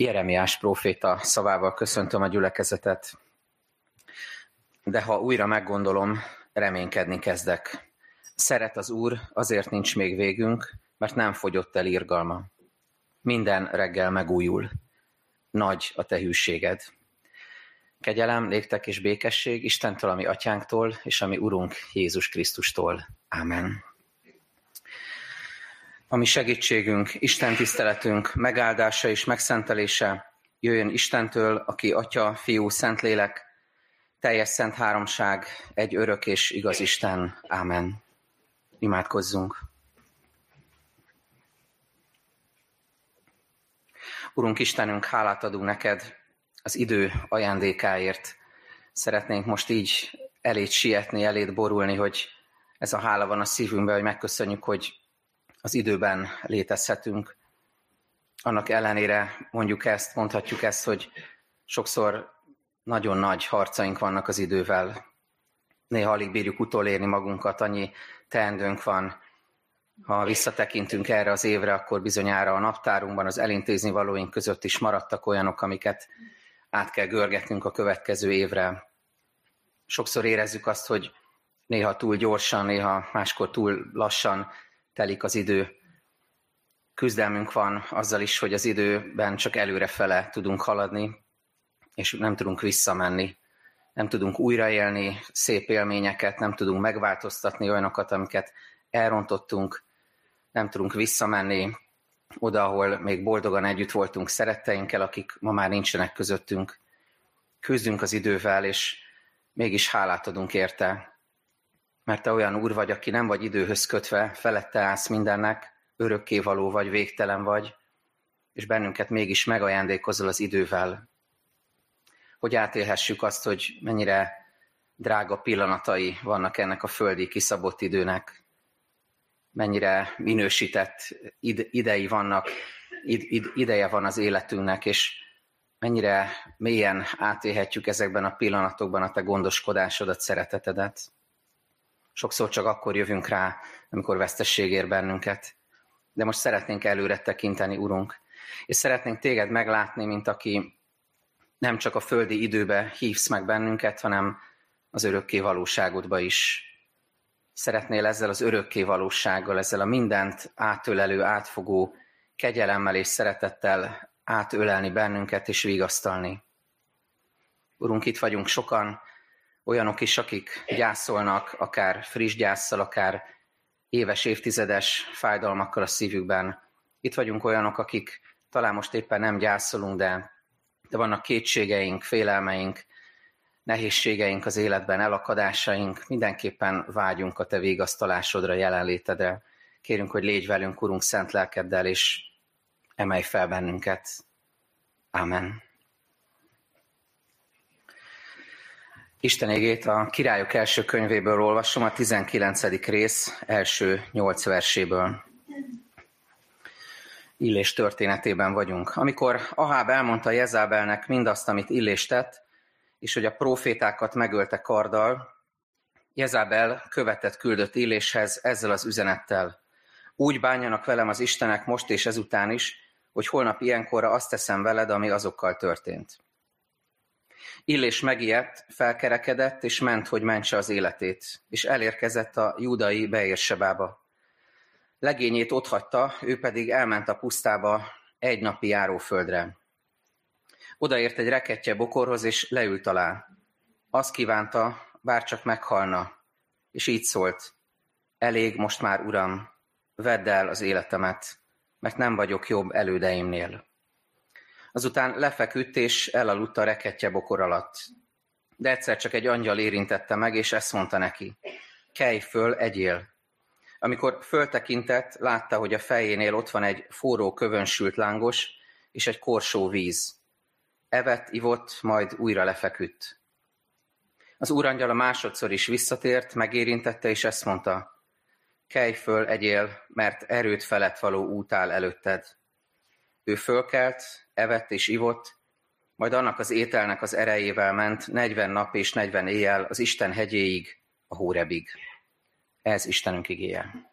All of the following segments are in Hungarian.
Jeremiás próféta szavával köszöntöm a gyülekezetet. De ha újra meggondolom, reménykedni kezdek. Szeret az Úr, azért nincs még végünk, mert nem fogyott el irgalma. Minden reggel megújul. Nagy a te hűséged. Kegyelem, légtek és békesség Istentől, ami atyánktól, és ami Urunk Jézus Krisztustól. Ámen. Ami segítségünk, Isten tiszteletünk, megáldása és megszentelése jöjjön Istentől, aki Atya, Fiú, Szentlélek, teljes szent háromság, egy örök és igaz Isten. Ámen. Imádkozzunk. Urunk Istenünk, hálát adunk neked az idő ajándékáért. Szeretnénk most így elét sietni, elét borulni, hogy ez a hála van a szívünkben, hogy megköszönjük, hogy az időben létezhetünk. Annak ellenére mondjuk ezt, mondhatjuk ezt, hogy sokszor nagyon nagy harcaink vannak az idővel. Néha alig bírjuk utolérni magunkat, annyi teendőnk van. Ha visszatekintünk erre az évre, akkor bizonyára a naptárunkban az elintézni valóink között is maradtak olyanok, amiket át kell görgetnünk a következő évre. Sokszor érezzük azt, hogy néha túl gyorsan, néha máskor túl lassan telik az idő. Küzdelmünk van azzal is, hogy az időben csak előrefele tudunk haladni, és nem tudunk visszamenni. Nem tudunk újraélni szép élményeket, nem tudunk megváltoztatni olyanokat, amiket elrontottunk, nem tudunk visszamenni oda, ahol még boldogan együtt voltunk szeretteinkkel, akik ma már nincsenek közöttünk. Küzdünk az idővel, és mégis hálát adunk érte, mert te olyan úr vagy, aki nem vagy időhöz kötve, felette állsz mindennek, örökkévaló vagy, végtelen vagy, és bennünket mégis megajándékozol az idővel, hogy átélhessük azt, hogy mennyire drága pillanatai vannak ennek a földi kiszabott időnek, mennyire minősített idei vannak, id, id, ideje van az életünknek, és mennyire mélyen átélhetjük ezekben a pillanatokban a te gondoskodásodat, szeretetedet. Sokszor csak akkor jövünk rá, amikor vesztesség ér bennünket. De most szeretnénk előre tekinteni, Urunk. És szeretnénk téged meglátni, mint aki nem csak a földi időbe hívsz meg bennünket, hanem az örökké valóságodba is. Szeretnél ezzel az örökké valósággal, ezzel a mindent átölelő, átfogó kegyelemmel és szeretettel átölelni bennünket és vigasztalni. Urunk, itt vagyunk sokan, olyanok is, akik gyászolnak, akár friss gyászsal, akár éves, évtizedes fájdalmakkal a szívükben. Itt vagyunk olyanok, akik talán most éppen nem gyászolunk, de, de vannak kétségeink, félelmeink, nehézségeink az életben, elakadásaink, mindenképpen vágyunk a te végasztalásodra, jelenlétedre. Kérünk, hogy légy velünk, Urunk, szent lelkeddel, és emelj fel bennünket. Amen. Isten égét a Királyok első könyvéből olvasom, a 19. rész első nyolc verséből. Illés történetében vagyunk. Amikor Aháb elmondta Jezábelnek mindazt, amit Illés tett, és hogy a profétákat megölte karddal, Jezábel követett küldött Illéshez ezzel az üzenettel. Úgy bánjanak velem az Istenek most és ezután is, hogy holnap ilyenkorra azt teszem veled, ami azokkal történt. Illés megijedt, felkerekedett, és ment, hogy mentse az életét, és elérkezett a júdai Beérsebába. Legényét otthagyta, ő pedig elment a pusztába egy napi járóföldre. Odaért egy reketje bokorhoz, és leült alá. Azt kívánta, bár csak meghalna, és így szólt, elég most már, uram, vedd el az életemet, mert nem vagyok jobb elődeimnél. Azután lefeküdt és elaludt a reketje bokor alatt. De egyszer csak egy angyal érintette meg, és ezt mondta neki. Kelj föl, egyél. Amikor föltekintett, látta, hogy a fejénél ott van egy forró kövönsült lángos, és egy korsó víz. Evett, ivott, majd újra lefeküdt. Az úrangyal a másodszor is visszatért, megérintette, és ezt mondta. Kelj föl, egyél, mert erőt felett való út áll előtted. Ő fölkelt, evett és ivott, majd annak az ételnek az erejével ment 40 nap és 40 éjjel az Isten hegyéig, a Hórebig. Ez Istenünk igéje.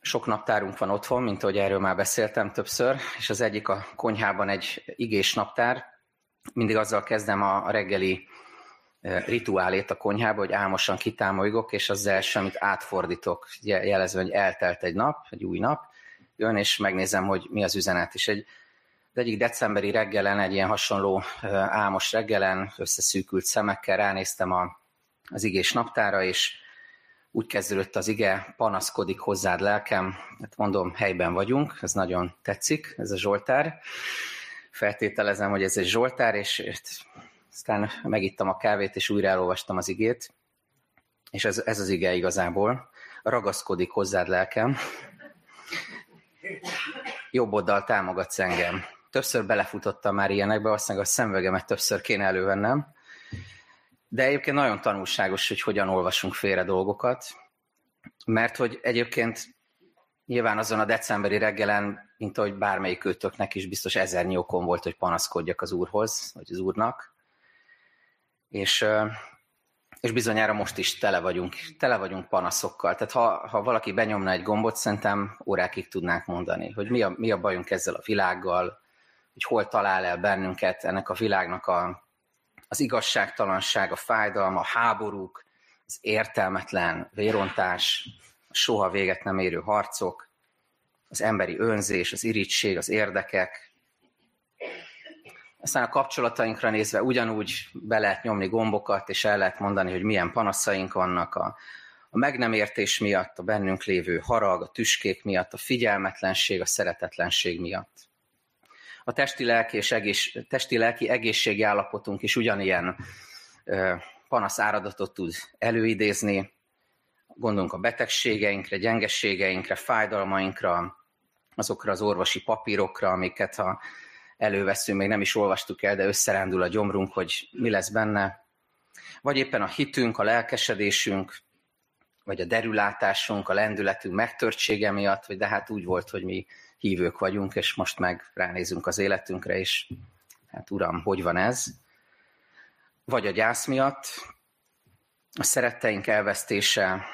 Sok naptárunk van otthon, mint ahogy erről már beszéltem többször, és az egyik a konyhában egy igés naptár. Mindig azzal kezdem a reggeli rituálét a konyhába, hogy álmosan kitámolygok, és az első, amit átfordítok, jelezve, hogy eltelt egy nap, egy új nap, jön, és megnézem, hogy mi az üzenet. És egy, az egyik decemberi reggelen, egy ilyen hasonló álmos reggelen, összeszűkült szemekkel ránéztem a, az igés naptára, és úgy kezdődött az ige, panaszkodik hozzád lelkem, hát mondom, helyben vagyunk, ez nagyon tetszik, ez a Zsoltár. Feltételezem, hogy ez egy Zsoltár, és aztán megittam a kávét, és újra elolvastam az igét, és ez, ez az ige igazából. Ragaszkodik hozzád lelkem, jobb oldal támogatsz engem. Többször belefutottam már ilyenekbe, aztán a szemvegemet többször kéne elővennem. De egyébként nagyon tanulságos, hogy hogyan olvasunk félre dolgokat, mert hogy egyébként nyilván azon a decemberi reggelen, mint ahogy bármelyik őtöknek is biztos ezernyi okom volt, hogy panaszkodjak az úrhoz, vagy az úrnak. És, és bizonyára most is tele vagyunk, tele vagyunk panaszokkal. Tehát ha, ha valaki benyomna egy gombot, szerintem órákig tudnánk mondani, hogy mi a, mi a bajunk ezzel a világgal, hogy hol talál el bennünket ennek a világnak a, az igazságtalanság, a fájdalma, a háborúk, az értelmetlen vérontás, a soha véget nem érő harcok, az emberi önzés, az irítség, az érdekek. Aztán a kapcsolatainkra nézve ugyanúgy be lehet nyomni gombokat, és el lehet mondani, hogy milyen panaszaink vannak a, a meg nem értés miatt, a bennünk lévő harag, a tüskék miatt, a figyelmetlenség, a szeretetlenség miatt a testi-lelki és egész, testi-lelki egészségi állapotunk is ugyanilyen panaszáradatot tud előidézni. Gondolunk a betegségeinkre, gyengességeinkre, fájdalmainkra, azokra az orvosi papírokra, amiket ha előveszünk, még nem is olvastuk el, de összerándul a gyomrunk, hogy mi lesz benne. Vagy éppen a hitünk, a lelkesedésünk, vagy a derülátásunk, a lendületünk megtörtsége miatt, vagy de hát úgy volt, hogy mi hívők vagyunk, és most meg ránézünk az életünkre, és hát uram, hogy van ez? Vagy a gyász miatt, a szeretteink elvesztése,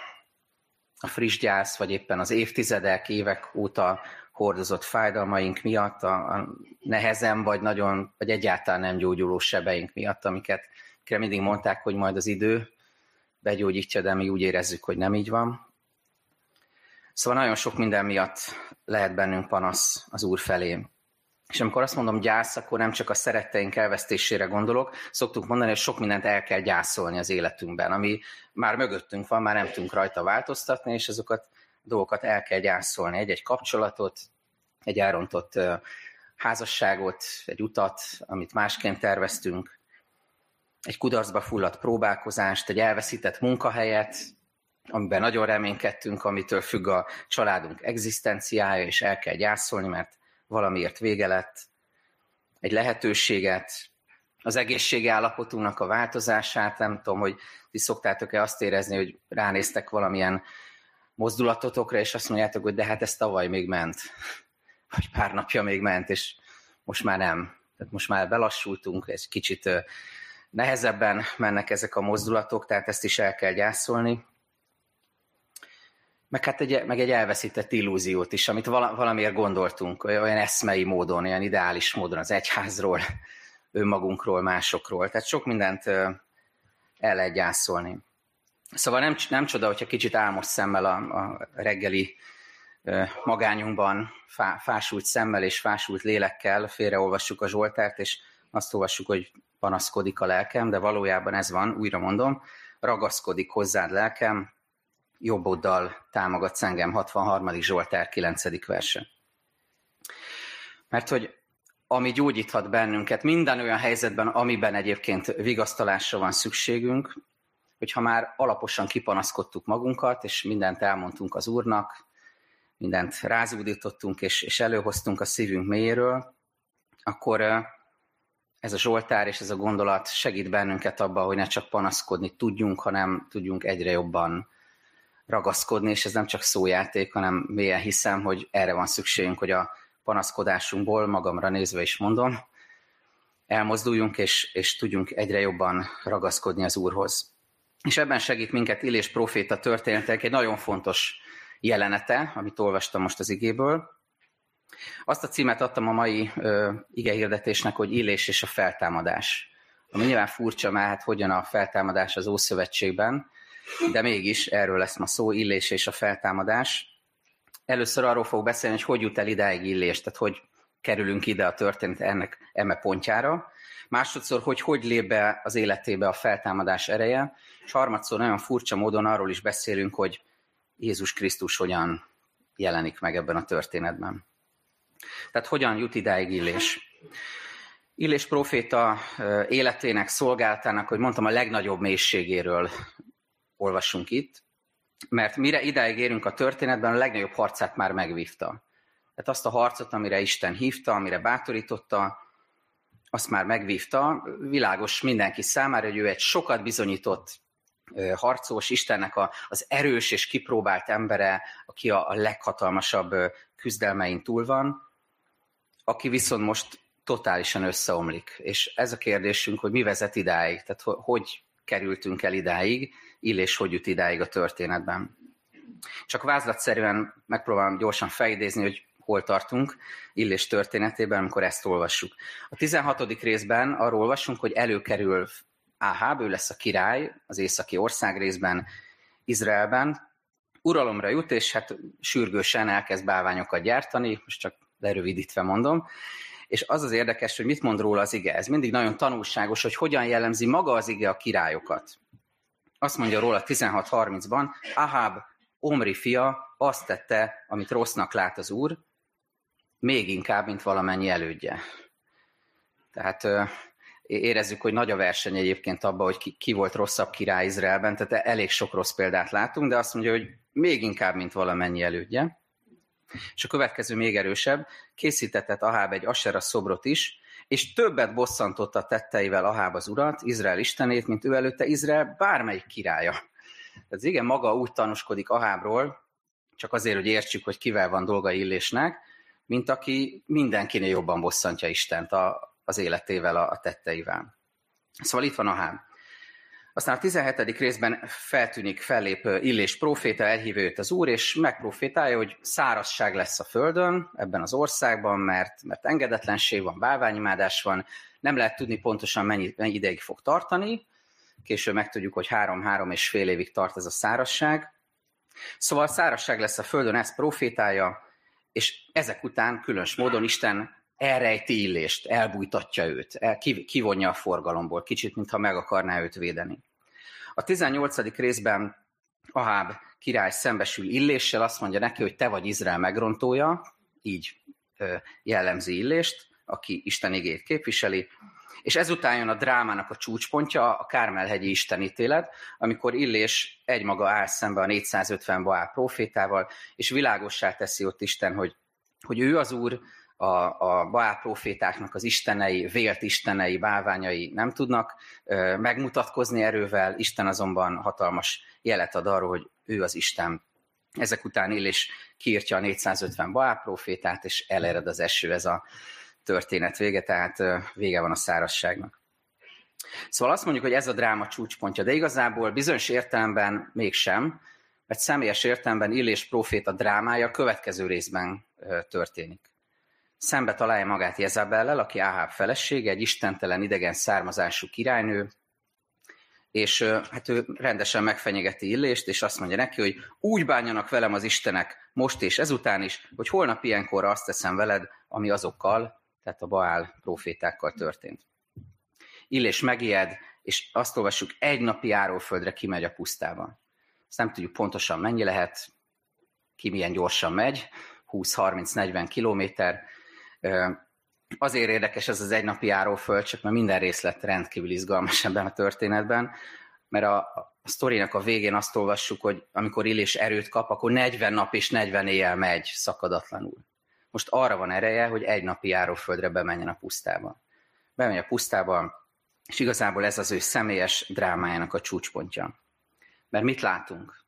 a friss gyász, vagy éppen az évtizedek, évek óta hordozott fájdalmaink miatt, a, a nehezen, vagy nagyon, vagy egyáltalán nem gyógyuló sebeink miatt, amiket mindig mondták, hogy majd az idő begyógyítja, de mi úgy érezzük, hogy nem így van. Szóval nagyon sok minden miatt lehet bennünk panasz az Úr felé. És amikor azt mondom gyász, akkor nem csak a szeretteink elvesztésére gondolok, szoktuk mondani, hogy sok mindent el kell gyászolni az életünkben, ami már mögöttünk van, már nem tudunk rajta változtatni, és azokat dolgokat el kell gyászolni. Egy-egy kapcsolatot, egy elrontott házasságot, egy utat, amit másként terveztünk, egy kudarcba fulladt próbálkozást, egy elveszített munkahelyet, amiben nagyon reménykedtünk, amitől függ a családunk egzisztenciája, és el kell gyászolni, mert valamiért vége lett, egy lehetőséget, az egészségi állapotunknak a változását, nem tudom, hogy ti szoktátok-e azt érezni, hogy ránéztek valamilyen mozdulatotokra, és azt mondjátok, hogy de hát ez tavaly még ment, vagy pár napja még ment, és most már nem. Tehát most már belassultunk, egy kicsit nehezebben mennek ezek a mozdulatok, tehát ezt is el kell gyászolni meg hát egy, meg egy elveszített illúziót is, amit valamiért gondoltunk, olyan eszmei módon, olyan ideális módon az egyházról, önmagunkról, másokról. Tehát sok mindent el lehet gyászolni. Szóval nem, nem csoda, hogyha kicsit álmos szemmel a, a reggeli magányunkban, fá, fásult szemmel és fásult lélekkel félreolvassuk a Zsoltárt, és azt olvassuk, hogy panaszkodik a lelkem, de valójában ez van, újra mondom, ragaszkodik hozzád lelkem, jobb oldal támogatsz engem, 63. Zsoltár 9. verse. Mert hogy ami gyógyíthat bennünket minden olyan helyzetben, amiben egyébként vigasztalásra van szükségünk, hogyha már alaposan kipanaszkodtuk magunkat, és mindent elmondtunk az Úrnak, mindent rázúdítottunk, és, és előhoztunk a szívünk mélyéről, akkor ez a Zsoltár és ez a gondolat segít bennünket abban, hogy ne csak panaszkodni tudjunk, hanem tudjunk egyre jobban ragaszkodni, és ez nem csak szójáték, hanem mélyen hiszem, hogy erre van szükségünk, hogy a panaszkodásunkból, magamra nézve is mondom, elmozduljunk, és, és tudjunk egyre jobban ragaszkodni az Úrhoz. És ebben segít minket Illés proféta történetek egy nagyon fontos jelenete, amit olvastam most az igéből. Azt a címet adtam a mai igehirdetésnek, hogy Illés és a feltámadás. Ami nyilván furcsa, mert hát hogyan a feltámadás az Ószövetségben, de mégis erről lesz ma szó, Illés és a feltámadás. Először arról fog beszélni, hogy hogy jut el idáig Illés, tehát hogy kerülünk ide a történet ennek eme pontjára. Másodszor, hogy hogy lép be az életébe a feltámadás ereje, és harmadszor nagyon furcsa módon arról is beszélünk, hogy Jézus Krisztus hogyan jelenik meg ebben a történetben. Tehát hogyan jut idáig Illés? Illés proféta életének, szolgáltának, hogy mondtam, a legnagyobb mélységéről olvasunk itt, mert mire idáig érünk a történetben, a legnagyobb harcát már megvívta. Tehát azt a harcot, amire Isten hívta, amire bátorította, azt már megvívta. Világos mindenki számára, hogy ő egy sokat bizonyított harcós, Istennek a, az erős és kipróbált embere, aki a, a leghatalmasabb küzdelmein túl van, aki viszont most totálisan összeomlik. És ez a kérdésünk, hogy mi vezet idáig, tehát hogy kerültünk el idáig, Illés hogy jut idáig a történetben. Csak vázlatszerűen megpróbálom gyorsan felidézni, hogy hol tartunk Illés történetében, amikor ezt olvassuk. A 16. részben arról olvasunk, hogy előkerül Áháb, ő lesz a király az északi ország részben, Izraelben, uralomra jut, és hát sürgősen elkezd bálványokat gyártani, most csak lerövidítve mondom, és az az érdekes, hogy mit mond róla az ige. Ez mindig nagyon tanulságos, hogy hogyan jellemzi maga az ige a királyokat. Azt mondja róla 16.30-ban, Ahab, Omri fia, azt tette, amit rossznak lát az úr, még inkább, mint valamennyi elődje. Tehát érezzük, hogy nagy a verseny egyébként abban, hogy ki, volt rosszabb király Izraelben, tehát elég sok rossz példát látunk, de azt mondja, hogy még inkább, mint valamennyi elődje. És a következő még erősebb, készítetett Aháb egy Asera szobrot is, és többet bosszantotta tetteivel Aháb az urat, Izrael istenét, mint ő előtte Izrael bármelyik királya. Tehát igen, maga úgy tanúskodik Ahábról, csak azért, hogy értsük, hogy kivel van dolga illésnek, mint aki mindenkinél jobban bosszantja Istent a, az életével, a, a tetteivel. Szóval itt van Aháb. Aztán a 17. részben feltűnik, fellép Illés proféta, elhívja őt az úr, és megprofétálja, hogy szárazság lesz a földön, ebben az országban, mert, mert engedetlenség van, bálványimádás van, nem lehet tudni pontosan mennyi, mennyi ideig fog tartani, később megtudjuk, hogy három-három és fél évig tart ez a szárazság. Szóval szárazság lesz a földön, ezt profétálja, és ezek után különös módon Isten elrejti illést, elbújtatja őt, el, kivonja a forgalomból, kicsit, mintha meg akarná őt védeni. A 18. részben Aháb király szembesül illéssel, azt mondja neki, hogy te vagy Izrael megrontója, így jellemzi illést, aki Isten igét képviseli, és ezután jön a drámának a csúcspontja, a Kármelhegyi istenítélet, amikor Illés egymaga áll szembe a 450 Baál profétával, és világossá teszi ott Isten, hogy, hogy ő az Úr, a, a Baál profétáknak az istenei, vélt istenei, bálványai nem tudnak ö, megmutatkozni erővel, Isten azonban hatalmas jelet ad arról, hogy ő az Isten. Ezek után Illés kiírtja a 450 Baál profétát, és elered az eső, ez a történet vége, tehát vége van a szárazságnak. Szóval azt mondjuk, hogy ez a dráma csúcspontja, de igazából bizonyos értelemben mégsem, mert személyes értelemben Illés a drámája a következő részben történik. Szembe találja magát Jezabellel, aki Áháb felesége, egy istentelen idegen származású királynő, és hát ő rendesen megfenyegeti Illést, és azt mondja neki, hogy úgy bánjanak velem az istenek most és ezután is, hogy holnap ilyenkor azt teszem veled, ami azokkal, tehát a Baál profétákkal történt. Illés megijed, és azt olvassuk, egy napi járóföldre kimegy a pusztába. Ezt nem tudjuk pontosan mennyi lehet, ki milyen gyorsan megy, 20-30-40 kilométer. Azért érdekes ez az egy napi járóföld, csak mert minden részlet rendkívül izgalmas ebben a történetben, mert a, a sztorinak a végén azt olvassuk, hogy amikor Illés erőt kap, akkor 40 nap és 40 éjjel megy szakadatlanul most arra van ereje, hogy egy napi járóföldre bemenjen a pusztába. Bemegy a pusztába, és igazából ez az ő személyes drámájának a csúcspontja. Mert mit látunk?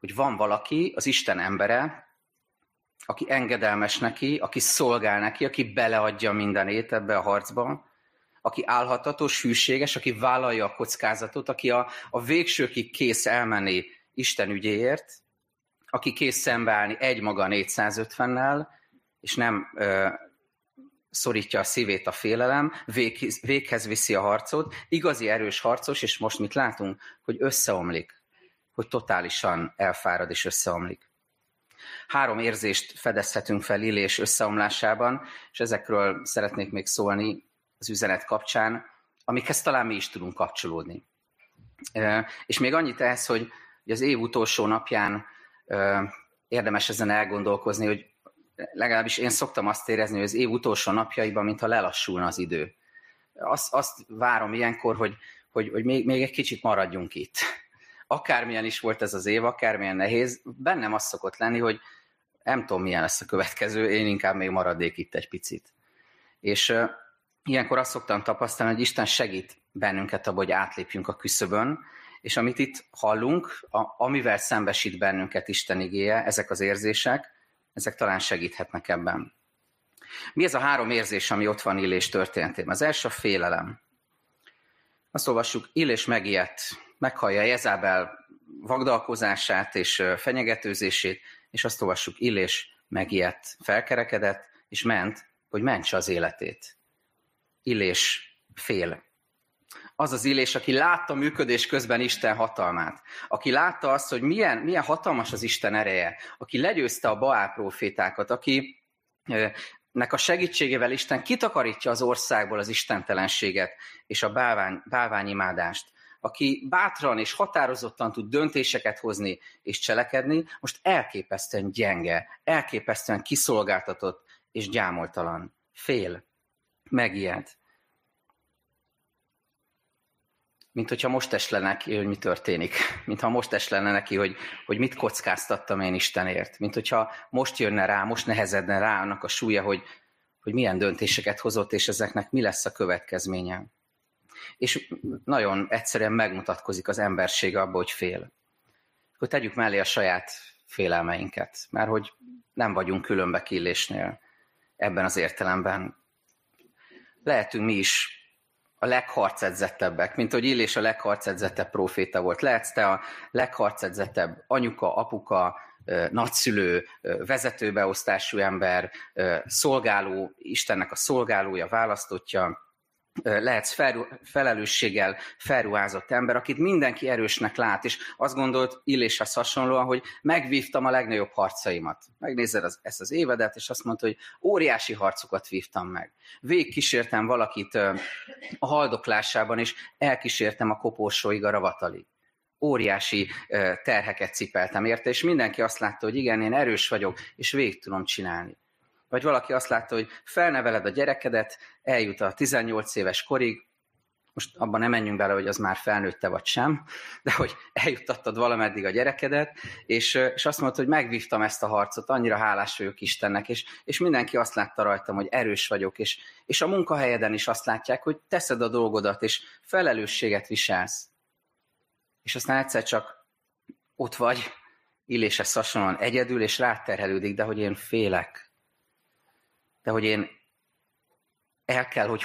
Hogy van valaki, az Isten embere, aki engedelmes neki, aki szolgál neki, aki beleadja mindenét ebbe a harcba, aki álhatatos, hűséges, aki vállalja a kockázatot, aki a, a végsőkig kész elmenni Isten ügyéért, aki kész szembeállni egy maga 450-nel, és nem ö, szorítja a szívét a félelem, véghez, véghez viszi a harcot, igazi erős harcos, és most mit látunk? Hogy összeomlik, hogy totálisan elfárad és összeomlik. Három érzést fedezhetünk fel Illés összeomlásában, és ezekről szeretnék még szólni az üzenet kapcsán, amikhez talán mi is tudunk kapcsolódni. És még annyit ehhez, hogy az év utolsó napján érdemes ezen elgondolkozni, hogy legalábbis én szoktam azt érezni, hogy az év utolsó napjaiban, mintha lelassulna az idő. Azt, azt várom ilyenkor, hogy, hogy, hogy még, még egy kicsit maradjunk itt. Akármilyen is volt ez az év, akármilyen nehéz, bennem az szokott lenni, hogy nem tudom, milyen lesz a következő, én inkább még maradék itt egy picit. És uh, ilyenkor azt szoktam tapasztalni, hogy Isten segít bennünket abban, hogy átlépjünk a küszöbön, és amit itt hallunk, a, amivel szembesít bennünket Isten igéje, ezek az érzések, ezek talán segíthetnek ebben. Mi ez a három érzés, ami ott van Illés történetében? Az első a félelem. Azt olvassuk, Illés megijedt, meghallja Jezábel vagdalkozását és fenyegetőzését, és azt olvassuk, Illés megijedt, felkerekedett, és ment, hogy mentse az életét. Illés fél az az illés, aki látta működés közben Isten hatalmát, aki látta azt, hogy milyen, milyen hatalmas az Isten ereje, aki legyőzte a Baál profétákat, aki nek a segítségével Isten kitakarítja az országból az istentelenséget és a bálvány, bálványimádást, aki bátran és határozottan tud döntéseket hozni és cselekedni, most elképesztően gyenge, elképesztően kiszolgáltatott és gyámoltalan. Fél, megijed mint hogyha most es lenne neki, hogy mi történik. Mint ha most es lenne neki, hogy, hogy mit kockáztattam én Istenért. Mint hogyha most jönne rá, most nehezedne rá annak a súlya, hogy, hogy milyen döntéseket hozott, és ezeknek mi lesz a következménye. És nagyon egyszerűen megmutatkozik az emberség abba, hogy fél. Hogy tegyük mellé a saját félelmeinket, mert hogy nem vagyunk különbe killésnél ebben az értelemben. Lehetünk mi is a legharcedzettebbek, mint hogy Illés a legharcedzettebb proféta volt. Lehetsz te a legharcedzettebb anyuka, apuka, nagyszülő, vezetőbeosztású ember, szolgáló, Istennek a szolgálója, választottja, lehetsz fel, felelősséggel felruházott ember, akit mindenki erősnek lát, és azt gondolt Illéshez hasonlóan, hogy megvívtam a legnagyobb harcaimat. Megnézed az, ezt az évedet, és azt mondta, hogy óriási harcokat vívtam meg. Végigkísértem valakit a haldoklásában, és elkísértem a koporsóig a ravatalig. Óriási terheket cipeltem érte, és mindenki azt látta, hogy igen, én erős vagyok, és végig tudom csinálni. Vagy valaki azt látta, hogy felneveled a gyerekedet, eljut a 18 éves korig, most abban nem menjünk bele, hogy az már felnőtte vagy sem, de hogy eljuttattad valameddig a gyerekedet, és, és azt mondta, hogy megvívtam ezt a harcot, annyira hálás vagyok Istennek, és, és mindenki azt látta rajtam, hogy erős vagyok, és, és a munkahelyeden is azt látják, hogy teszed a dolgodat, és felelősséget viselsz. És aztán egyszer csak ott vagy, illéshez hasonlóan egyedül, és ráterhelődik, de hogy én félek, de hogy én el kell, hogy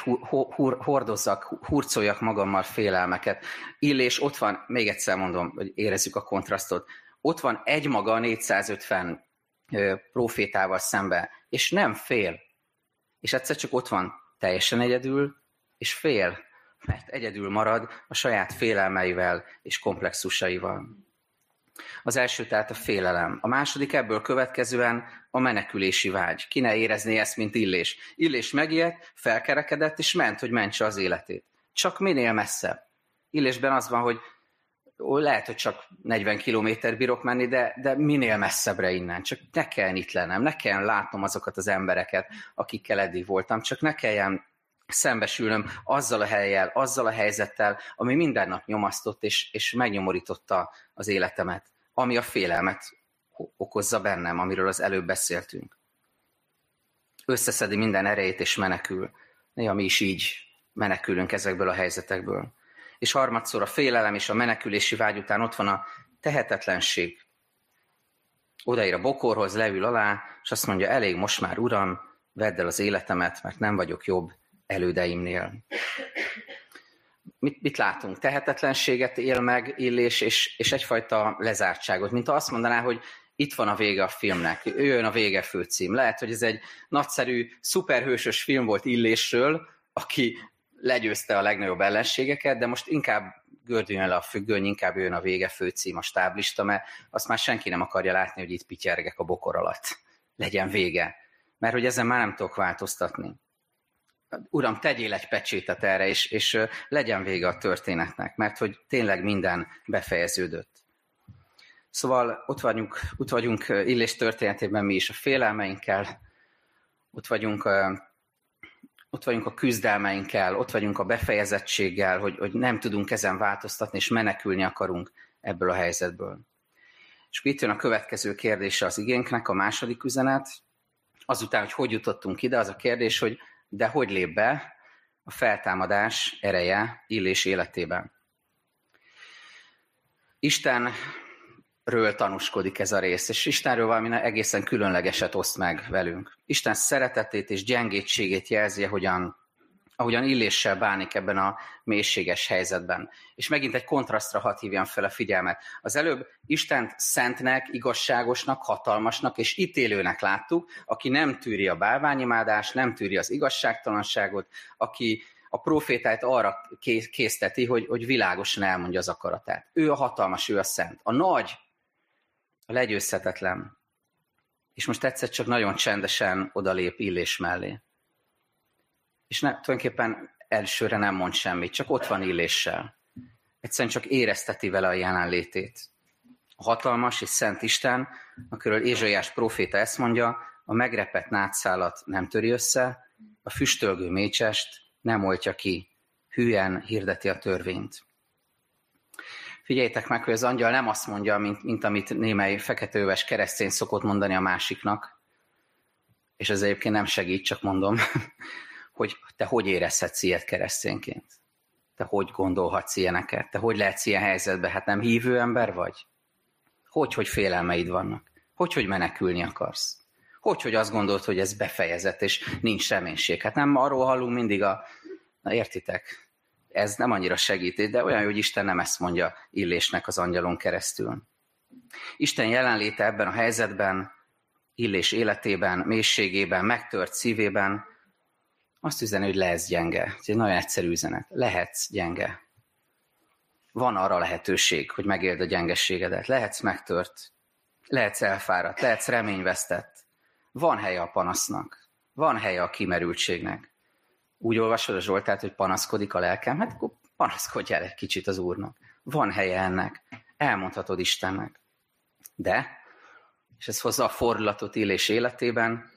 hordozzak, hurcoljak magammal félelmeket. Illés ott van, még egyszer mondom, hogy érezzük a kontrasztot, ott van egy maga 450 profétával szembe, és nem fél. És egyszer csak ott van teljesen egyedül, és fél, mert egyedül marad a saját félelmeivel és komplexusaival. Az első tehát a félelem. A második ebből következően a menekülési vágy. Ki ne érezné ezt, mint Illés. Illés megijedt, felkerekedett, és ment, hogy mentse az életét. Csak minél messzebb. Illésben az van, hogy ó, lehet, hogy csak 40 kilométer bírok menni, de, de minél messzebbre innen. Csak ne kell itt lennem, ne kell látnom azokat az embereket, akikkel eddig voltam, csak ne kelljen szembesülnöm azzal a helyjel, azzal a helyzettel, ami minden nap nyomasztott és, és megnyomorította az életemet, ami a félelmet okozza bennem, amiről az előbb beszéltünk. Összeszedi minden erejét és menekül. Néha mi is így menekülünk ezekből a helyzetekből. És harmadszor a félelem és a menekülési vágy után ott van a tehetetlenség. Odaír a bokorhoz, leül alá, és azt mondja, elég most már, uram, vedd el az életemet, mert nem vagyok jobb, elődeimnél. Mit, mit látunk? Tehetetlenséget él meg Illés, és, és egyfajta lezártságot. Mint azt mondaná, hogy itt van a vége a filmnek, jön a vége főcím. Lehet, hogy ez egy nagyszerű, szuperhősös film volt Illésről, aki legyőzte a legnagyobb ellenségeket, de most inkább gördüljön le a függöny, inkább jön a vége főcím, a stáblista, mert azt már senki nem akarja látni, hogy itt pityergek a bokor alatt. Legyen vége. Mert hogy ezen már nem tudok változtatni. Uram, tegyél egy pecsétet erre, és, és legyen vége a történetnek, mert hogy tényleg minden befejeződött. Szóval ott vagyunk, ott vagyunk Illés történetében mi is a félelmeinkkel, ott vagyunk, ott vagyunk a küzdelmeinkkel, ott vagyunk a befejezettséggel, hogy, hogy nem tudunk ezen változtatni, és menekülni akarunk ebből a helyzetből. És itt jön a következő kérdése az igénknek, a második üzenet. Azután, hogy hogy jutottunk ide, az a kérdés, hogy de hogy lép be a feltámadás ereje Illés életében. Isten ről tanúskodik ez a rész, és Istenről valami egészen különlegeset oszt meg velünk. Isten szeretetét és gyengétségét jelzi, hogyan, ahogyan illéssel bánik ebben a mélységes helyzetben. És megint egy kontrasztra hat hívjam fel a figyelmet. Az előbb Istent szentnek, igazságosnak, hatalmasnak és ítélőnek láttuk, aki nem tűri a bálványimádást, nem tűri az igazságtalanságot, aki a profétáit arra készteti, hogy, hogy világosan elmondja az akaratát. Ő a hatalmas, ő a szent. A nagy a legyőzhetetlen. És most egyszer csak nagyon csendesen odalép Illés mellé. És ne, tulajdonképpen elsőre nem mond semmit, csak ott van Illéssel. Egyszerűen csak érezteti vele a jelenlétét. A hatalmas és szent Isten, akiről Ézsaiás proféta ezt mondja, a megrepett nátszálat nem töri össze, a füstölgő mécsest nem oltja ki, hülyen hirdeti a törvényt. Figyeljétek meg, hogy az angyal nem azt mondja, mint, mint amit némely feketőves keresztény szokott mondani a másiknak, és ez egyébként nem segít, csak mondom, hogy te hogy érezhetsz ilyet keresztényként? Te hogy gondolhatsz ilyeneket? Te hogy lehetsz ilyen helyzetben? Hát nem hívő ember vagy? Hogy, hogy félelmeid vannak? Hogy, hogy menekülni akarsz? Hogy, hogy azt gondolod, hogy ez befejezett, és nincs reménység? Hát nem arról hallunk mindig a... Na értitek? ez nem annyira segít, de olyan, hogy Isten nem ezt mondja Illésnek az angyalon keresztül. Isten jelenléte ebben a helyzetben, Illés életében, mélységében, megtört szívében azt üzeni, hogy lehetsz gyenge. Ez egy nagyon egyszerű üzenet. Lehetsz gyenge. Van arra lehetőség, hogy megéld a gyengességedet. Lehetsz megtört, lehetsz elfáradt, lehetsz reményvesztett. Van helye a panasznak. Van helye a kimerültségnek úgy olvasod a Zsoltát, hogy panaszkodik a lelkem, hát akkor panaszkodjál egy kicsit az Úrnak. Van helye ennek. Elmondhatod Istennek. De, és ez hozza a fordulatot Illés életében,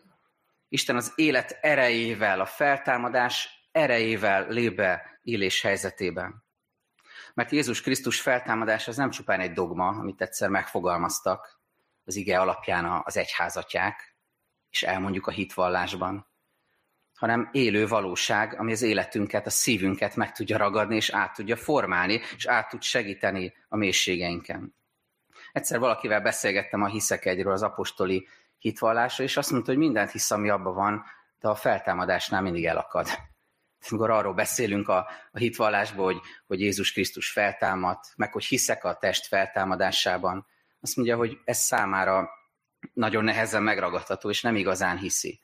Isten az élet erejével, a feltámadás erejével lép be Illés helyzetében. Mert Jézus Krisztus feltámadás az nem csupán egy dogma, amit egyszer megfogalmaztak az ige alapján az egyházatják, és elmondjuk a hitvallásban, hanem élő valóság, ami az életünket, a szívünket meg tudja ragadni, és át tudja formálni, és át tud segíteni a mélységeinken. Egyszer valakivel beszélgettem a hiszek egyről, az apostoli hitvallásról, és azt mondta, hogy mindent hisz, ami abban van, de a feltámadásnál mindig elakad. Amikor arról beszélünk a, a hitvallásból, hogy, hogy Jézus Krisztus feltámadt, meg hogy hiszek a test feltámadásában, azt mondja, hogy ez számára nagyon nehezen megragadható, és nem igazán hiszi.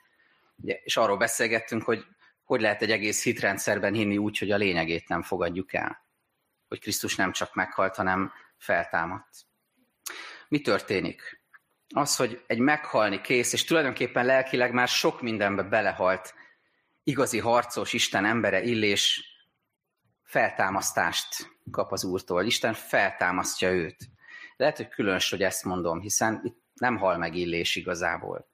Ugye, és arról beszélgettünk, hogy hogy lehet egy egész hitrendszerben hinni úgy, hogy a lényegét nem fogadjuk el. Hogy Krisztus nem csak meghalt, hanem feltámadt. Mi történik? Az, hogy egy meghalni kész, és tulajdonképpen lelkileg már sok mindenbe belehalt, igazi harcos Isten embere illés feltámasztást kap az Úrtól. Isten feltámasztja őt. Lehet, hogy különös, hogy ezt mondom, hiszen itt nem hal meg illés igazából.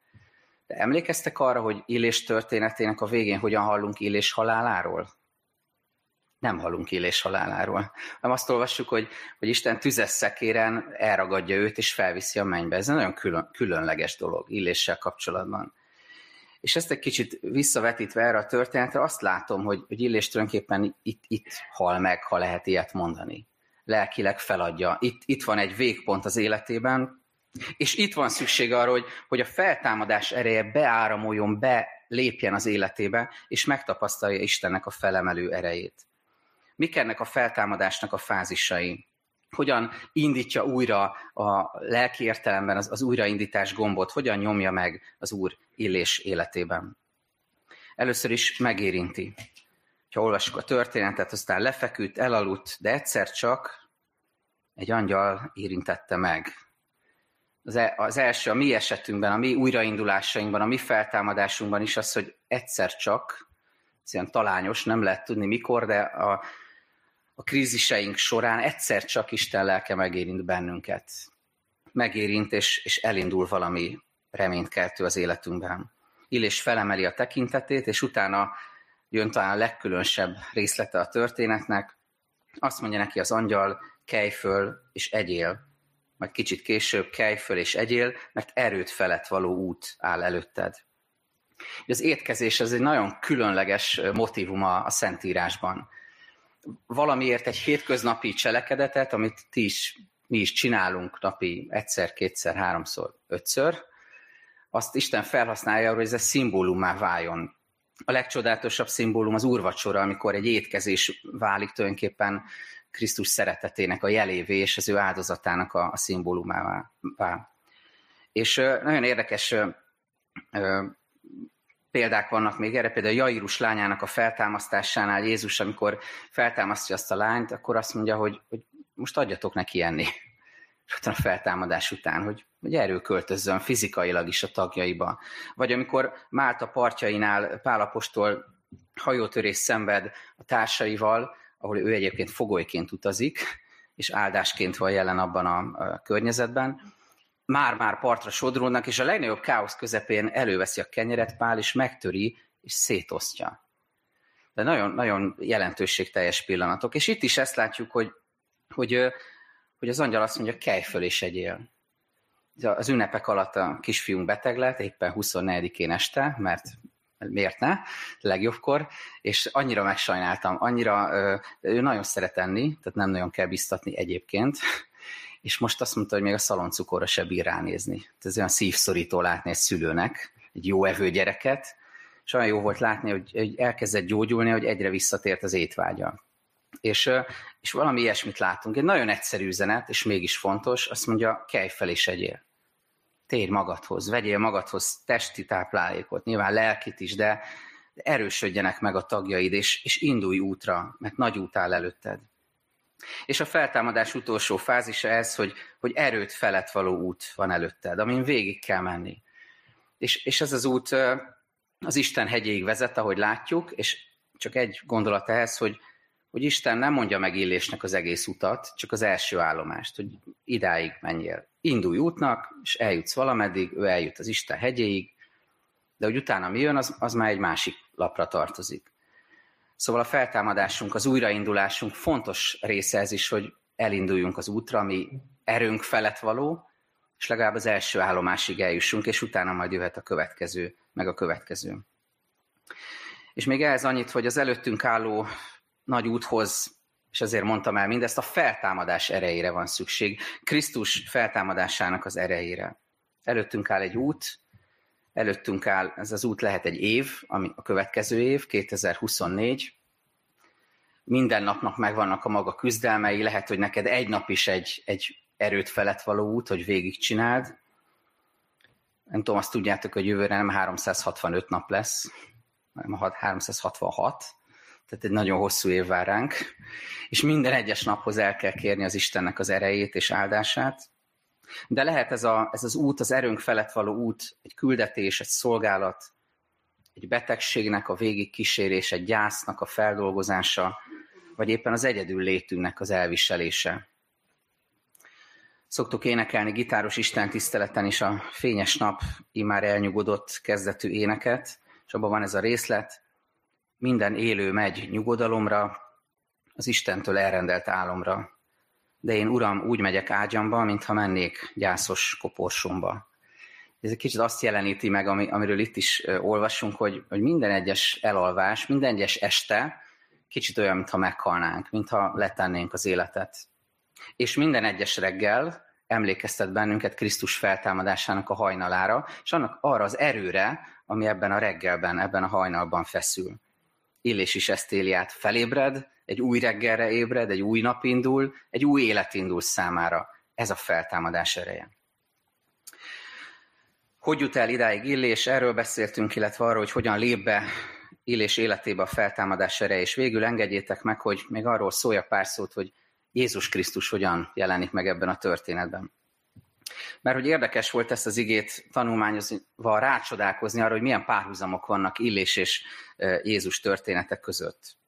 De emlékeztek arra, hogy Illés történetének a végén hogyan hallunk Illés haláláról? Nem hallunk Illés haláláról. Nem azt olvassuk, hogy, hogy Isten tüzes szekéren elragadja őt és felviszi a mennybe. Ez egy nagyon külön, különleges dolog Illéssel kapcsolatban. És ezt egy kicsit visszavetítve erre a történetre, azt látom, hogy, hogy Illés tulajdonképpen itt, itt hal meg, ha lehet ilyet mondani. Lelkileg feladja. Itt, itt van egy végpont az életében, és itt van szükség arra, hogy, hogy a feltámadás ereje beáramoljon, belépjen az életébe, és megtapasztalja Istennek a felemelő erejét. Mik ennek a feltámadásnak a fázisai? hogyan indítja újra a lelki értelemben az, az újraindítás gombot, hogyan nyomja meg az Úr illés életében. Először is megérinti. Ha olvassuk a történetet, aztán lefeküdt, elaludt, de egyszer csak egy angyal érintette meg. Az, e, az első, a mi esetünkben, a mi újraindulásainkban, a mi feltámadásunkban is az, hogy egyszer csak, ez ilyen talányos, nem lehet tudni mikor, de a, a kríziseink során egyszer csak Isten lelke megérint bennünket. Megérint, és, és elindul valami reménykeltő az életünkben. Illés felemeli a tekintetét, és utána jön talán a legkülönösebb részlete a történetnek. Azt mondja neki az angyal, kelj föl és egyél. Majd kicsit később kelj föl és egyél, mert erőt felett való út áll előtted. Az étkezés ez egy nagyon különleges motivum a Szentírásban valamiért egy hétköznapi cselekedetet, amit ti is, mi is csinálunk napi egyszer, kétszer, háromszor, ötször, azt Isten felhasználja hogy ez egy szimbólumá váljon. A legcsodálatosabb szimbólum az úrvacsora, amikor egy étkezés válik tulajdonképpen Krisztus szeretetének a jelévé és az ő áldozatának a, a szimbólumává. És nagyon érdekes példák vannak még erre, például Jairus lányának a feltámasztásánál Jézus, amikor feltámasztja azt a lányt, akkor azt mondja, hogy, hogy most adjatok neki enni. A feltámadás után, hogy, hogy erő költözzön fizikailag is a tagjaiba. Vagy amikor Málta partjainál Pálapostól hajótörés szenved a társaival, ahol ő egyébként fogolyként utazik, és áldásként van jelen abban a, a környezetben, már-már partra sodródnak, és a legnagyobb káosz közepén előveszi a kenyeret Pál, és megtöri, és szétosztja. De nagyon, nagyon jelentőségteljes pillanatok. És itt is ezt látjuk, hogy, hogy, hogy az angyal azt mondja, kelj föl és egyél. Az ünnepek alatt a kisfiunk beteg lett, éppen 24-én este, mert miért ne, legjobbkor, és annyira megsajnáltam, annyira, ő nagyon szeret enni, tehát nem nagyon kell biztatni egyébként, és most azt mondta, hogy még a szaloncukorra se bír ránézni. Ez olyan szívszorító látni egy szülőnek, egy jó evő gyereket, és olyan jó volt látni, hogy elkezdett gyógyulni, hogy egyre visszatért az étvágya. És, és valami ilyesmit látunk. Egy nagyon egyszerű üzenet, és mégis fontos, azt mondja, kelj fel és egyél. Térj magadhoz, vegyél magadhoz testi táplálékot, nyilván lelkit is, de erősödjenek meg a tagjaid, és, és indulj útra, mert nagy út áll előtted. És a feltámadás utolsó fázisa ez, hogy, hogy erőt felett való út van előtted, amin végig kell menni. És, és ez az út az Isten hegyéig vezet, ahogy látjuk, és csak egy gondolat ehhez, hogy, hogy Isten nem mondja meg Illésnek az egész utat, csak az első állomást, hogy idáig menjél. Indulj útnak, és eljutsz valameddig, ő eljut az Isten hegyéig, de hogy utána mi jön, az, az már egy másik lapra tartozik. Szóval a feltámadásunk, az újraindulásunk fontos része ez is, hogy elinduljunk az útra, ami erőnk felett való, és legalább az első állomásig eljussunk, és utána majd jöhet a következő, meg a következő. És még ehhez annyit, hogy az előttünk álló nagy úthoz, és ezért mondtam el mindezt, a feltámadás erejére van szükség, Krisztus feltámadásának az erejére. Előttünk áll egy út, Előttünk áll, ez az út lehet egy év, ami a következő év, 2024. Minden napnak megvannak a maga küzdelmei, lehet, hogy neked egy nap is egy, egy erőt felett való út, hogy végigcsináld. Nem tudom, azt tudjátok, hogy jövőre nem 365 nap lesz, hanem 366, tehát egy nagyon hosszú év vár ránk, és minden egyes naphoz el kell kérni az Istennek az erejét és áldását, de lehet ez, a, ez az út, az erőnk felett való út, egy küldetés, egy szolgálat, egy betegségnek a végig kísérés, egy gyásznak a feldolgozása, vagy éppen az egyedül létünknek az elviselése. Szoktuk énekelni gitáros Isten tiszteleten is a Fényes Nap immár elnyugodott kezdetű éneket, és abban van ez a részlet, minden élő megy nyugodalomra, az Istentől elrendelt álomra de én, uram, úgy megyek ágyamba, mintha mennék gyászos koporsomba. Ez egy kicsit azt jeleníti meg, ami, amiről itt is olvasunk, hogy, hogy minden egyes elalvás, minden egyes este kicsit olyan, mintha meghalnánk, mintha letennénk az életet. És minden egyes reggel emlékeztet bennünket Krisztus feltámadásának a hajnalára, és annak arra az erőre, ami ebben a reggelben, ebben a hajnalban feszül. Illés is ezt éli át, felébred, egy új reggelre ébred, egy új nap indul, egy új élet indul számára. Ez a feltámadás ereje. Hogy jut el idáig Illés? Erről beszéltünk, illetve arról, hogy hogyan lép be Illés életébe a feltámadás ereje, és végül engedjétek meg, hogy még arról szólja pár szót, hogy Jézus Krisztus hogyan jelenik meg ebben a történetben. Mert hogy érdekes volt ezt az igét tanulmányozva rácsodálkozni arra, hogy milyen párhuzamok vannak Illés és Jézus történetek között.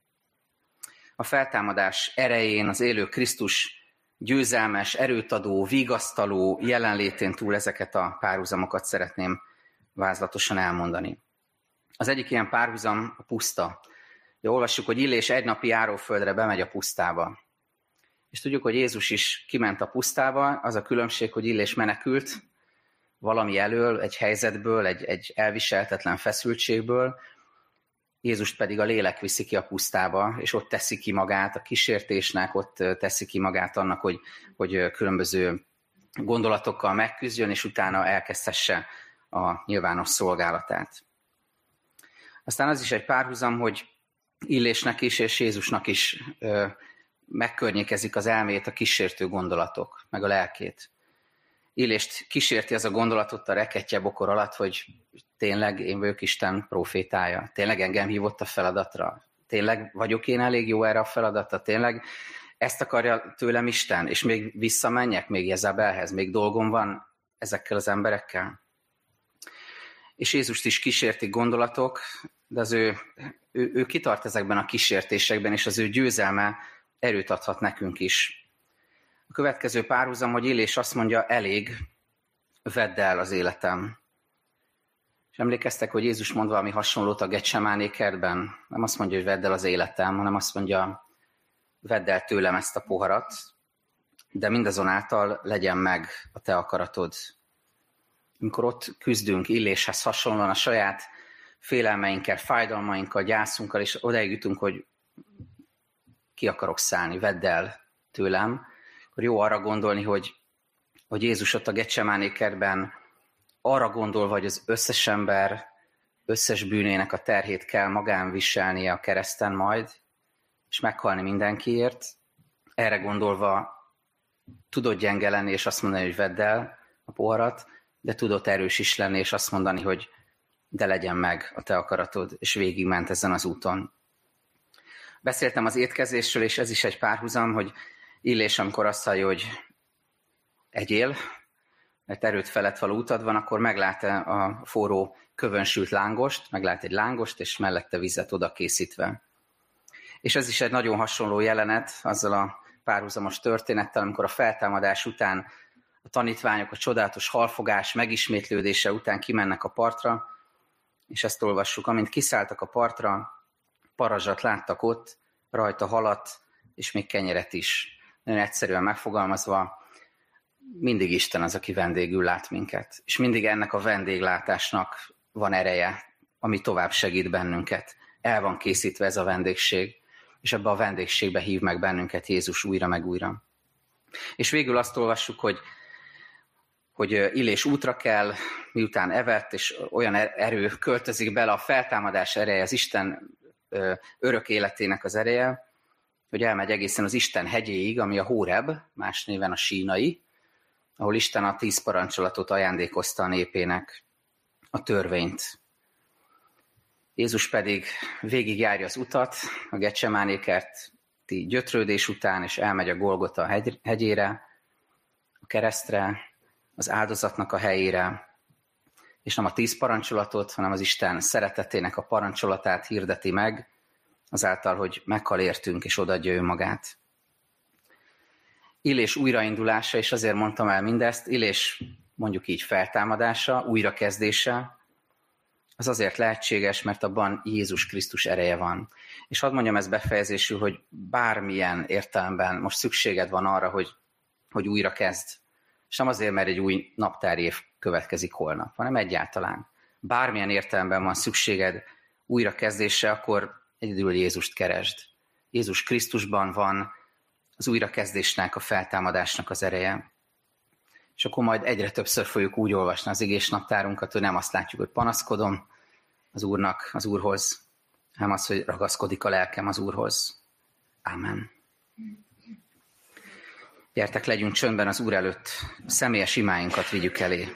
A feltámadás erején az élő Krisztus győzelmes, erőtadó, vigasztaló jelenlétén túl ezeket a párhuzamokat szeretném vázlatosan elmondani. Az egyik ilyen párhuzam a puszta. Ja, olvassuk, hogy Illés egy napi járóföldre bemegy a pusztába. És tudjuk, hogy Jézus is kiment a pusztába, az a különbség, hogy Illés menekült valami elől, egy helyzetből, egy, egy elviseltetlen feszültségből, Jézust pedig a lélek viszi ki a pusztába, és ott teszi ki magát a kísértésnek, ott teszi ki magát annak, hogy, hogy különböző gondolatokkal megküzdjön, és utána elkezdhesse a nyilvános szolgálatát. Aztán az is egy párhuzam, hogy Illésnek is és Jézusnak is megkörnyékezik az elmét a kísértő gondolatok, meg a lelkét. Illést kísérti az a gondolatot a reketje bokor alatt, hogy tényleg én vagyok Isten profétája, tényleg engem hívott a feladatra, tényleg vagyok én elég jó erre a feladatra, tényleg ezt akarja tőlem Isten, és még visszamenjek még Jezabelhez, még dolgom van ezekkel az emberekkel. És Jézust is kísértik gondolatok, de az ő, ő, ő kitart ezekben a kísértésekben, és az ő győzelme erőt adhat nekünk is. A következő párhuzam, hogy Illés azt mondja, elég, vedd el az életem. És emlékeztek, hogy Jézus mond valami hasonlót a Gecsemáné kertben? Nem azt mondja, hogy vedd el az életem, hanem azt mondja, vedd el tőlem ezt a poharat, de mindazonáltal legyen meg a te akaratod. Amikor ott küzdünk illéshez hasonlóan a saját félelmeinkkel, fájdalmainkkal, gyászunkkal, és odaig jutunk, hogy ki akarok szállni, vedd el tőlem, akkor jó arra gondolni, hogy, hogy Jézus ott a Gecsemáné kertben arra gondolva, hogy az összes ember összes bűnének a terhét kell magán viselnie a kereszten majd, és meghalni mindenkiért, erre gondolva tudod gyenge lenni, és azt mondani, hogy vedd el a poharat, de tudott erős is lenni, és azt mondani, hogy de legyen meg a te akaratod, és végigment ezen az úton. Beszéltem az étkezésről, és ez is egy párhuzam, hogy Illés, amikor azt hallja, hogy egyél, mert erőt felett való utad van, akkor meglát a forró kövönsült lángost, meglát egy lángost, és mellette vizet oda készítve. És ez is egy nagyon hasonló jelenet azzal a párhuzamos történettel, amikor a feltámadás után a tanítványok a csodálatos halfogás megismétlődése után kimennek a partra, és ezt olvassuk, amint kiszálltak a partra, parazsat láttak ott, rajta halat, és még kenyeret is. Nagyon egyszerűen megfogalmazva, mindig Isten az, aki vendégül lát minket. És mindig ennek a vendéglátásnak van ereje, ami tovább segít bennünket. El van készítve ez a vendégség, és ebbe a vendégségbe hív meg bennünket Jézus újra meg újra. És végül azt olvassuk, hogy, hogy Illés útra kell, miután evett, és olyan er-, erő költözik bele a feltámadás ereje, az Isten örök életének az ereje, hogy elmegy egészen az Isten hegyéig, ami a Hóreb, más néven a sínai, ahol Isten a tíz parancsolatot ajándékozta a népének, a törvényt. Jézus pedig végigjárja az utat a Gecsemánékerti gyötrődés után, és elmegy a Golgota hegy, hegyére, a keresztre, az áldozatnak a helyére, és nem a tíz parancsolatot, hanem az Isten szeretetének a parancsolatát hirdeti meg, azáltal, hogy meghal értünk, és odaadja ő magát. Illés újraindulása, és azért mondtam el mindezt, Illés mondjuk így feltámadása, újrakezdése, az azért lehetséges, mert abban Jézus Krisztus ereje van. És hadd mondjam ezt befejezésül, hogy bármilyen értelemben most szükséged van arra, hogy, hogy újra kezd. És nem azért, mert egy új naptári év következik holnap, hanem egyáltalán. Bármilyen értelemben van szükséged újrakezdésre, akkor egyedül Jézust keresd. Jézus Krisztusban van az újrakezdésnek, a feltámadásnak az ereje. És akkor majd egyre többször fogjuk úgy olvasni az igés naptárunkat, hogy nem azt látjuk, hogy panaszkodom az Úrnak, az Úrhoz, hanem az, hogy ragaszkodik a lelkem az Úrhoz. Amen. Gyertek, legyünk csöndben az Úr előtt, személyes imáinkat vigyük elé.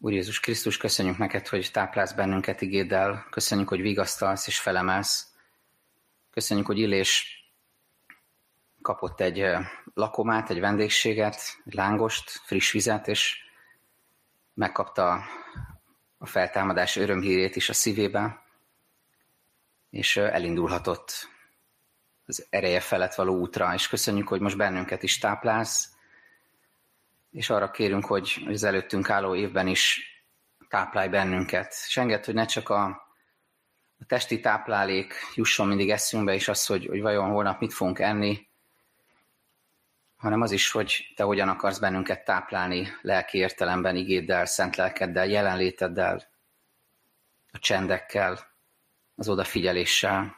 Úr Jézus Krisztus, köszönjük neked, hogy táplálsz bennünket igéddel, köszönjük, hogy vigasztalsz és felemelsz. Köszönjük, hogy Illés kapott egy lakomát, egy vendégséget, egy lángost, friss vizet, és megkapta a feltámadás örömhírét is a szívébe, és elindulhatott az ereje felett való útra, és köszönjük, hogy most bennünket is táplálsz, és arra kérünk, hogy az előttünk álló évben is táplálj bennünket. És enged, hogy ne csak a, a testi táplálék jusson mindig eszünkbe, és az, hogy, hogy vajon holnap mit fogunk enni, hanem az is, hogy te hogyan akarsz bennünket táplálni lelki értelemben, igéddel, szent lelkeddel, jelenléteddel, a csendekkel, az odafigyeléssel.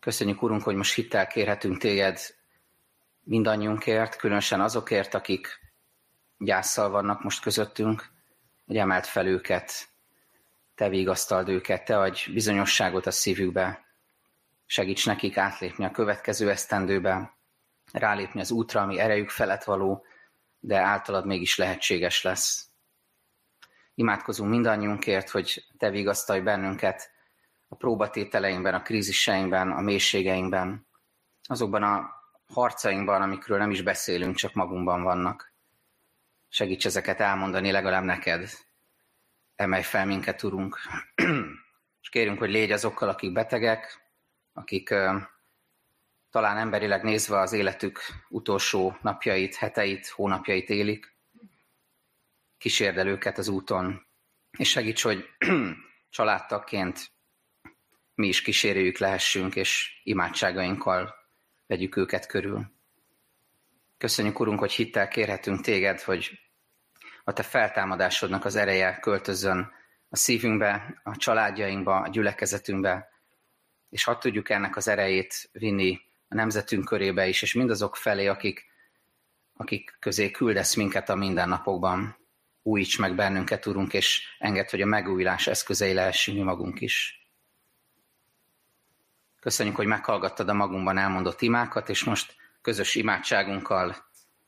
Köszönjük, Urunk, hogy most hittel kérhetünk téged mindannyiunkért, különösen azokért, akik gyászsal vannak most közöttünk, hogy emelt fel őket, te vigasztald őket, te adj bizonyosságot a szívükbe, segíts nekik átlépni a következő esztendőbe, rálépni az útra, ami erejük felett való, de általad mégis lehetséges lesz. Imádkozunk mindannyiunkért, hogy te vigasztalj bennünket a próbatételeinkben, a kríziseinkben, a mélységeinkben, azokban a harcainkban, amikről nem is beszélünk, csak magunkban vannak. Segíts ezeket elmondani legalább neked. Emelj fel minket, Urunk. És kérünk, hogy légy azokkal, akik betegek, akik talán emberileg nézve az életük utolsó napjait, heteit, hónapjait élik. Kísérd őket az úton, és segíts, hogy családtagként mi is kísérőjük lehessünk, és imádságainkkal vegyük őket körül. Köszönjük, Urunk, hogy hittel kérhetünk téged, hogy a te feltámadásodnak az ereje költözön a szívünkbe, a családjainkba, a gyülekezetünkbe, és hadd tudjuk ennek az erejét vinni a nemzetünk körébe is, és mindazok felé, akik, akik közé küldesz minket a mindennapokban. Újíts meg bennünket, Urunk, és enged, hogy a megújulás eszközei lehessünk mi magunk is. Köszönjük, hogy meghallgattad a magunkban elmondott imákat, és most közös imádságunkkal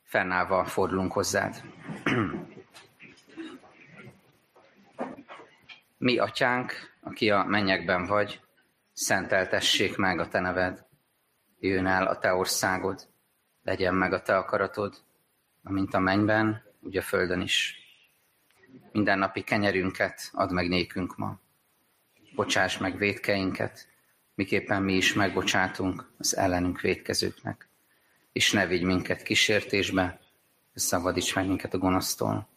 fennállva fordulunk hozzád. Mi, atyánk, aki a mennyekben vagy, szenteltessék meg a te neved. Jön el a te országod, legyen meg a te akaratod, amint a mennyben, úgy a földön is. Minden napi kenyerünket add meg nékünk ma. Bocsáss meg védkeinket, miképpen mi is megbocsátunk az ellenünk védkezőknek. És ne vigy minket kísértésbe, és szabadíts meg minket a gonosztól,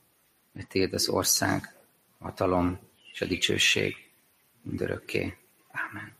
mert Téd az ország, hatalom és a dicsőség mindörökké. Amen.